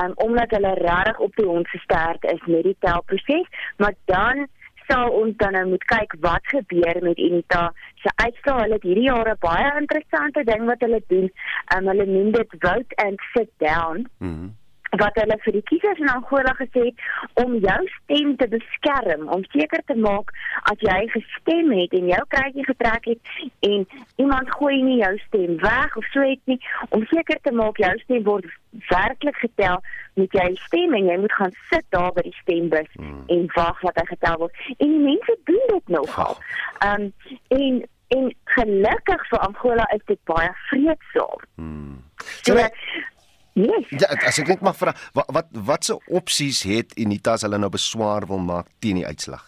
Speaker 23: um, omdat hulle regtig op die hond gesterk is met die telproses, maar dan sal ons dan nou moet kyk wat gebeur met Unita se uitslae. Hulle het hierdie jaar 'n baie interessante ding wat hulle doen. Um, hulle noem dit vote and sit down. Mhm. Wat hulle vir die kiesers in Angola gesê het om jou stem te beskerm, om seker te maak as jy gestem het en jou kraakie getrek het en iemand gooi nie jou stem weg of so iets nie, om seker te maak jou stem word werklik getel, moet jy stem en jy moet gaan sit daar by die stembus hmm. en wag dat hy getel word. En die mense doen dit nogal. Ehm um, en en gelukkig vir Angola is dit baie vreedsaam. Hmm. So, so Yes.
Speaker 2: Ja, as ek net mag vra, wat wat watse opsies het Unita as hulle nou beswaar wil maak teen die uitslag?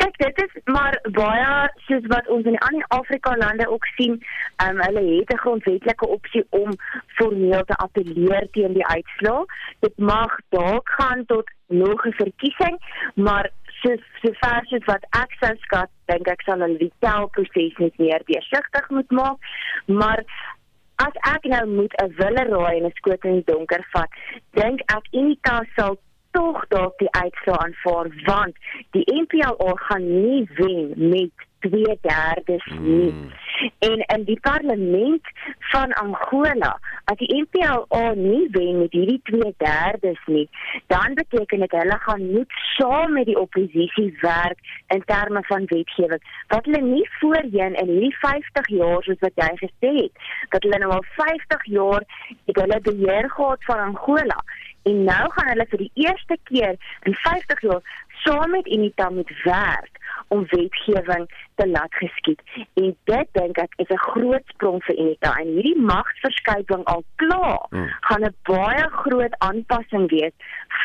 Speaker 23: Kyk, dit is maar baie soos wat ons in ander Afrika lande ook sien, um, hulle het 'n grondwetlike opsie om formeel te appeleer teen die uitslag. Dit mag dalk gaan tot nog 'n verkiesing, maar soos sover soos wat ek sou skat, dink ek sal hulle die telproses net meer deursigtig moet maak, maar as ek nou moet 'n wille raai en 'n skoot in die donker vat, dink ek Unika sal tog dalk die uitslae aanvaar want die NPLA gaan nie wen met 2/3 nie. Mm. En in die parlement van Angola, as die NPLA nie wen met hierdie 2/3 nie, dan beteken dit hulle gaan moet saam met die oppositie werk in terme van wetgewing. Wat hulle nie voorheen in hierdie 50 jaar soos wat jy gesê het, dat hulle nou al 50 jaar het hulle beheer gehad van Angola en nou gaan hulle vir die eerste keer in 50 jaar saam met Unita moet werk om wetgewing te laat geskied. En dit dink ek is 'n groot sprong vir Unita en hierdie magsverskuiving al klaar hmm. gaan 'n baie groot aanpassing wees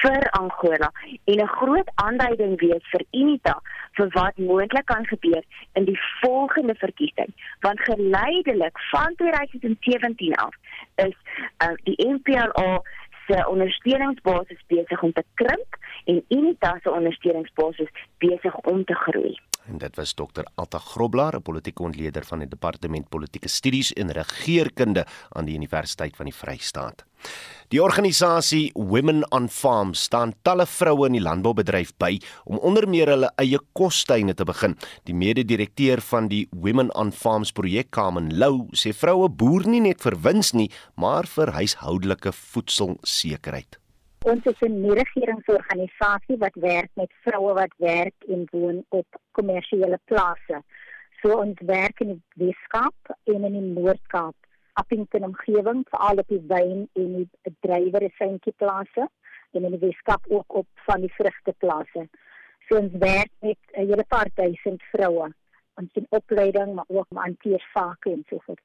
Speaker 23: vir Angola en 'n groot aanduiding wees vir Unita vir wat moontlik kan gebeur in die volgende verkiesing. Want geleidelik van 2017 af is uh, die MPLA se ondersteuningsbasis besig om te krimp en Unita se ondersteuningsbasis besig om te groei.
Speaker 2: En dit was Dr. Alta Grobler, 'n politieke ontleder van die Departement Politieke Studies en Regeringskunde aan die Universiteit van die Vrystaat. Die organisasie Women on Farms staan talle vroue in die landboubedryf by om onder meer hulle eie kostuine te begin. Die mede-direkteur van die Women on Farms projek, Carmen Lou, sê vroue boer nie net vir wins nie, maar vir huishoudelike voedselsekerheid.
Speaker 24: Ons is 'n regeringsorganisasie wat werk met vroue wat werk en woon op kommersiële plase. So ons werk in die Weskaap en in die Noord-Kaap, Appington omgewing, veral op die wyn en die bedrywersentjie plase en in die Weskaap ook op van die vrugteplase. So ons werk met 'n hele paar duisend vroue ons in opleiding maar ook hanteer vake en so voort.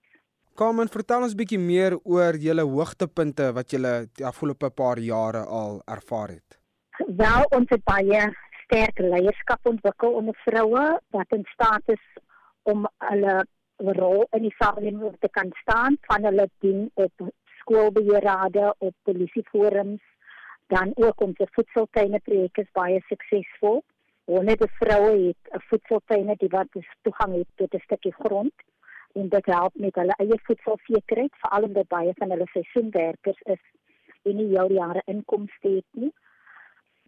Speaker 25: Kom en vertel ons bietjie meer oor julle hoogtepunte wat julle die afgelope paar jare al ervaar het.
Speaker 24: Wel, ons het baie sterk leierskap ontwikkel onder vroue wat in staat is om hulle rol in die samelewing te kan staan van hulle dien op skoolbeheerrade, op polisieforums, dan ook ons voedseltuine projek is baie suksesvol. Honderde vroue het 'n voedseltuine wat toegang het tot 'n stukkie grond en dit help met hulle eie voedselsekerheid veral omdat baie van hulle seisoenwerkers is en nie heel jare inkomste het nie.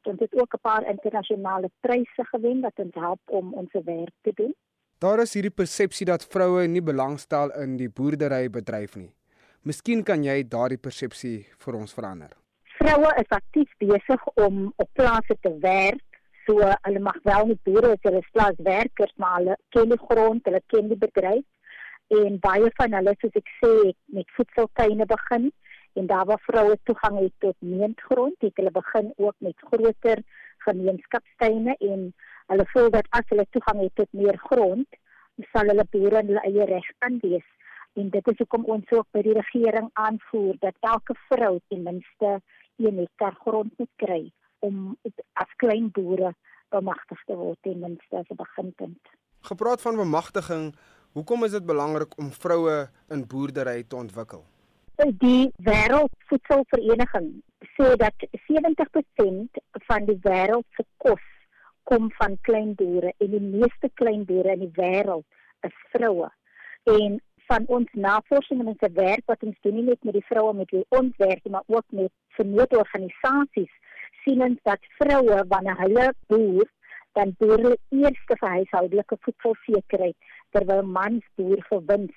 Speaker 24: Dit het ook 'n paar internasionale pryse gewen wat ons help om ons werk te doen.
Speaker 25: Daar is hierdie persepsie dat vroue nie belangstel in die boerderybedryf nie. Miskien kan jy daardie persepsie vir ons verander.
Speaker 24: Vroue is aktief besig om op plase te werk. So hulle mag wel nie boere as hulle is plaaswerkers, maar hulle ken die grond, hulle ken die bedryf en baie van hulle soos ek sê met voedseltuine begin en daar waar vroue toegang het tot meentgrond het hulle begin ook met groter gemeenskapstuine en hulle voel dat as hulle toegang het tot meer grond sal hulle boere in hulle eie reg kan wees en dit is hoekom ons ook by die regering aanvoer dat elke vrou ten minste 1 hektaar grond moet kry om as klein boere bemagtig te word ten minste as 'n beginpunt.
Speaker 25: Gepraat van bemagtiging, Hoekom is dit belangrik om vroue in boerdery te ontwikkel?
Speaker 24: Die Wêreldvoedselvereniging sê dat 70% van die wêreld se kos kom van klein boere en die meeste klein boere in die wêreld is vroue. En van ons navorsing en ons werk wat ons doen nie net met die vroue met wie ons werk maar ook met vernoorganisasies sien ons dat vroue wanneer hulle boer dan boer hulle eers vir huishoudelike voedselsekerheid terwyl mans boer vir wins.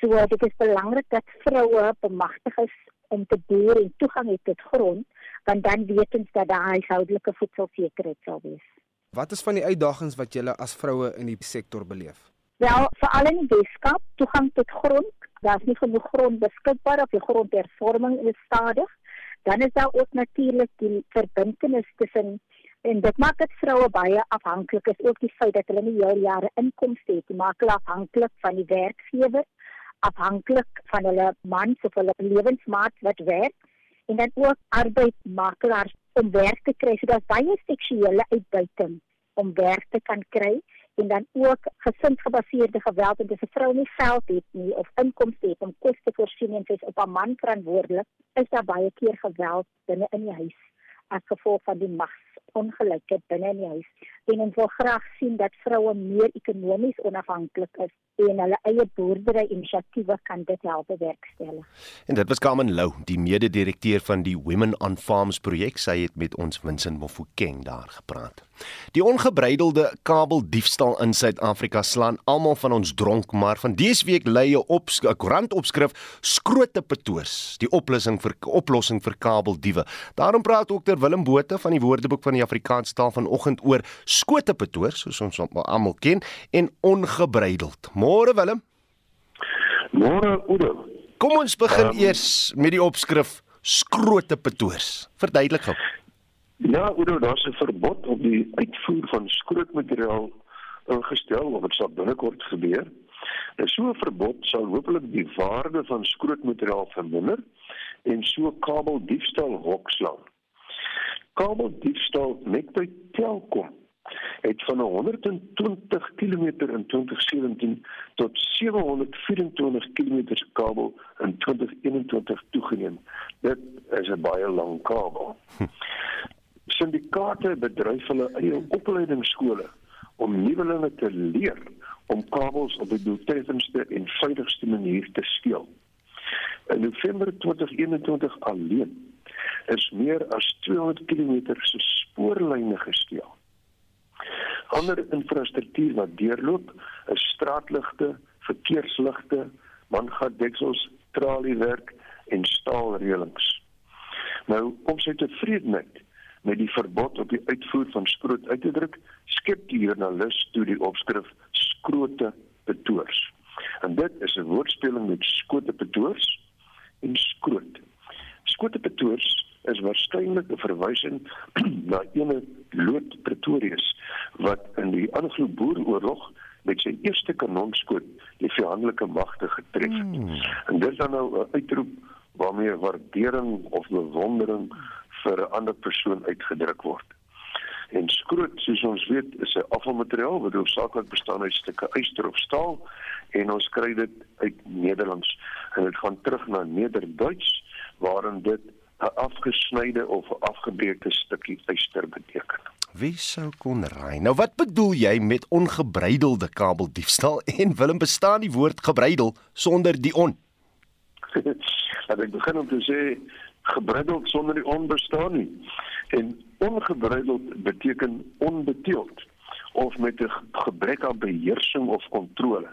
Speaker 24: So dit is belangrik dat vroue bemagtig is om te boer en toegang het tot grond, want dan weet ons dat daar huishoudelike voedselsekerheid sal wees.
Speaker 25: Wat is van die uitdagings wat julle as vroue in die sektor beleef?
Speaker 24: Wel, veral in die Weskaap, toegang tot grond, daar's nie genoeg grond beskikbaar of die grondhervorming is stadig. Dan is daar ook natuurlik die verbintenis tussen en dit maak dit vroue baie afhanklik is ook die feit dat hulle nie jou jare inkomste het nie maak hulle afhanklik van die werkgewer afhanklik van hulle man of hulle lewensmaat wat werk en dan ook arbeidsmakelaars om werk te kry. So daar's baie seksuele uitbuiting om werk te kan kry en dan ook gesinsgebaseerde geweld en dis 'n vrou nie geld het nie of inkomste het om kos te voorsien en sy is op 'n man verantwoordelik is daar baie keer geweld binne in die huis as gevolg van die mag ongelykheid binne in die huis. En ons wil graag sien dat vroue meer ekonomies onafhanklik is en hulle eie boerdery inisiatiewe kan dit help bewerkstellig.
Speaker 2: En dit was Carmen Lou, die mede-direkteur van die Women on Farms projek. Sy het met ons Winsin Mofokeng daar gepraat. Die ongebreidelde kabeldiefstal in Suid-Afrika slaan almal van ons dronk, maar van dese week lei 'n op koerantopskrif skrote petoors, die oplossing vir oplossing vir kabeldiewe. Daarom praat dokter Willem Botha van die Woordeboek van die Afrikaanse taal vanoggend oor skote petoors, soos ons almal ken, en ongebreideld. Môre Willem.
Speaker 26: Môre Oudo.
Speaker 2: Kom ons begin um, eers met die opskrif skrote petoors. Verduidelik gou.
Speaker 26: Ja, Oudo, daar's 'n verbod op die uitvoer van skrootmateriaal ingestel of dit sal binnekort gebeur. Nou so 'n verbod sal hopelik die waarde van skrootmateriaal verminder en so kabeldiefstal hokslaan. Kabeldiefstal net by Telkom het van 120 km in 2017 tot 724 km kabel in 2021 toegeneem. Dit is 'n baie lang kabel. Syndikaate bedryf hulle eie opleidingsskole om nuwelinge te leer om kabels op die doeltreffendste en veiligste manier te steel. In November 2021 alleen is meer as 200 km se spoorlyne gesteel. Ander infrastruktuur wat deurloop is straatligte, verkeersligte, mangatdeksels, traliewerk en staalreëlings. Nou kom sy tevredenheid met die verbod op die uitvoer van skroot uit te druk, skep die joernalis toe die opskrif skrote betoors. En dit is 'n woordspeling met skote betoors en skroot. Skote betoors is waarskynlik 'n verwysing [clears throat] na ene Lood Pretorius wat in die Anglo-Boeroorlog met sy eerste kanonskoot die vyandelike magte getref het. Hmm. En dit is dan nou 'n uitroep waarmee waardering of bewondering vir 'n ander persoon uitgedruk word. En skroot, soos ons weet, is 'n afvalmateriaal wat hoofsaaklik bestaan uit stukke yster of staal en ons kry dit uit Nederlands en dit gaan terug na Nederduits waarin dit 'n afgesnyde of 'n afgebreekte stukkie yster beteken.
Speaker 2: Wie sou kon raai? Nou wat bedoel jy met ongebreidelde kabeldiefstal [laughs] en Willem bestaan die woord gebreidel sonder die on? [laughs]
Speaker 26: Laat ek begin om te sê gebreideld sonder die on bestaan nie. En ongebreideld beteken onbeteeld of met 'n gebrek aan beheersing of kontrole.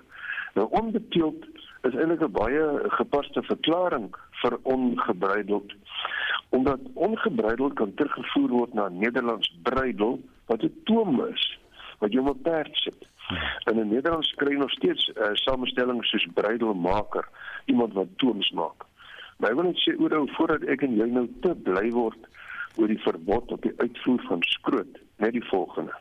Speaker 26: Nou onbeteeld is eintlik 'n baie gepaste verklaring vir ongebreideld omdat ongebreideld kan teruggevoer word na Nederlands breidel wat 'n toom is wat jy 'n perd sit. In 'n Nederlands kry nog steeds uh, samestelling soos breidelmaker, iemand wat tooms maak. Maar ek wil net sê oor hoe voordat ek en jy nou te bly word oor die verbod op die uitvoer van skroot, net die volgende.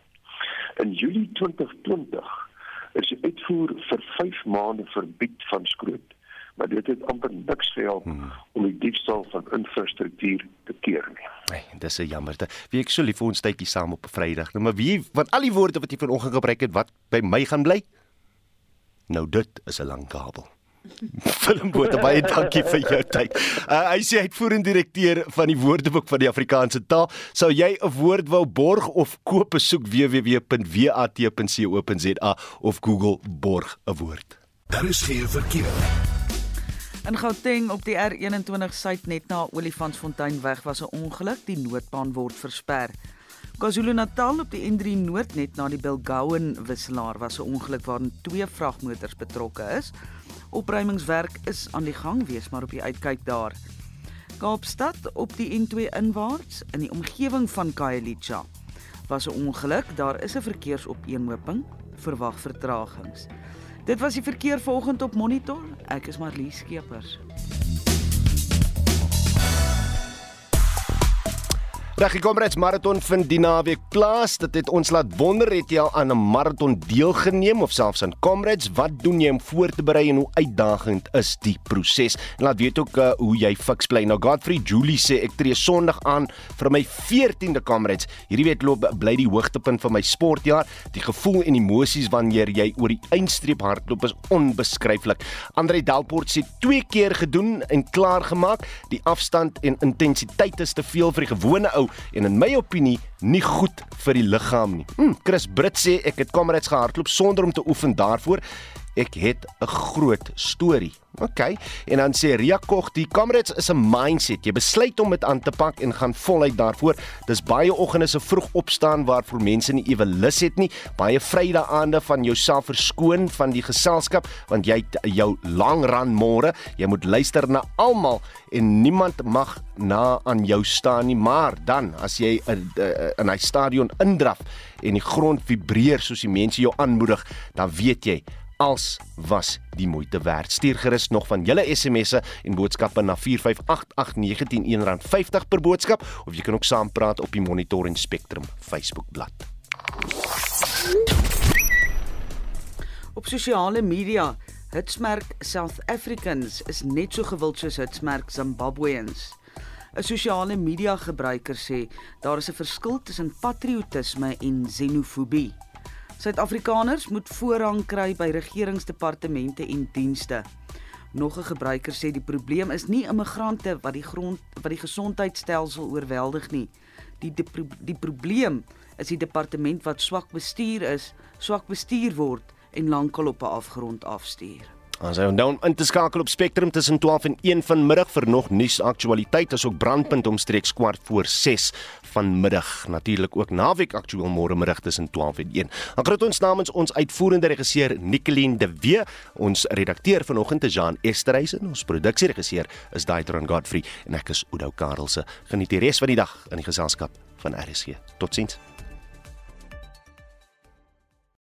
Speaker 26: In Julie 2020 is die uitvoer vir 5 maande verbied van skroot maar dit het amper niks gehelp hmm. om die diefstal van infrastruktuur te keer nie.
Speaker 2: Nee, dis 'n jammerte. Wie ek so lief vir ons tydjie saam op 'n Vrydag. Nou maar wie van al die woorde wat jy vanoggend gebruik het, wat by my gaan bly? Nou dit is 'n lang kabel. [laughs] Botha baie dankie vir jou tyd. Uh, hy sê uitvoerende direkteur van die Woordeboek van die Afrikaanse taal. Sou jy 'n woord wou borg of koop besoek www.wat.co.za of Google borg 'n woord.
Speaker 1: Daar is geen verkeer.
Speaker 4: In Gauteng op die R21 suid net na Olifantsfontein weg was 'n ongeluk, die noodbaan word versper. KwaZulu-Natal op die N3 Noord net na die Bilgowan wisselaar was 'n ongeluk waarin twee vragmotors betrokke is. Opruimingswerk is aan die gang, wees maar op die uitkyk daar. Kaapstad op die N2 inwaarts in die omgewing van Khayelitsha was 'n ongeluk, daar is 'n verkeersopeenhoping, verwag vertragings. Dit was die verkeer vanoggend op Monitor. Ek is Marlies Skeepers.
Speaker 2: Reggie Comrades maraton vind die naweek plaas. Dit het ons laat wonder het jy al aan 'n maraton deelgeneem of selfs aan Comrades? Wat doen jy om voor te berei en hoe uitdagend is die proses? En laat weet ook uh, hoe jy fiks bly. Nou Godfrey Julie sê ek tree Sondag aan vir my 14de Comrades. Hierdie wedloop bly die hoogtepunt van my sportjaar. Die gevoel en emosies wanneer jy oor die eindstreep hardloop is onbeskryflik. Andre Delport sê twee keer gedoen en klaar gemaak. Die afstand en intensiteit is te veel vir die gewone ou en in my opinie nie goed vir die liggaam nie. Hm, Chris Brits sê ek het kamerads gehardloop sonder om te oefen daarvoor. Ek het 'n groot storie. OK. En dan sê Ria Kog, die kamerads is 'n mindset. Jy besluit om dit aan te pak en gaan voluit daarvoor. Dis baie oggende se vroeg opstaan waarvoor mense nie ewe lus het nie. Baie Vrydae-aande van jouself verskoon van die geselskap want jy jou lang ran môre. Jy moet luister na almal en niemand mag na aan jou staan nie. Maar dan as jy in in hy stadion indraf en die grond vibreer soos die mense jou aanmoedig, dan weet jy als was die moeite werd. Stuur gerus nog van julle SMS'e en boodskappe na 4588919 R50 per boodskap of jy kan ook saampraat op die Monitor en Spectrum Facebook bladsy.
Speaker 4: Op sosiale media, hitsmerk South Africans is net so gewild soos hitsmerk Zimbabweans. 'n Sosiale media gebruiker sê daar is 'n verskil tussen patriotisme en xenofobie. Suid-Afrikaners moet voorrang kry by regeringsdepartemente en dienste. Nog 'n gebruiker sê die probleem is nie immigrante wat die grond wat die gesondheidstelsel oorweldig nie. Die die, die probleem is die departement wat swak bestuur is, swak bestuur word en lankal op 'n afgrond afstuur.
Speaker 2: Ons is nou in te skakel op Spectrum tussen 12 en 1 vanmiddag vir nog nuus aktualiteit asook brandpunt omstreeks kwart voor 6 vanmiddag. Natuurlik ook naweek aktueel môre middag tussen 12 en 1. Dan groet ons namens ons uitvoerende regisseur Nicoline de Wee, ons redakteur vanoggend te Jean Esterhuizen, ons produksieregisseur is Daitron Godfrey en ek is Udo Karelse. Geniet die res van die dag in die geselskap van RSG. Totsiens.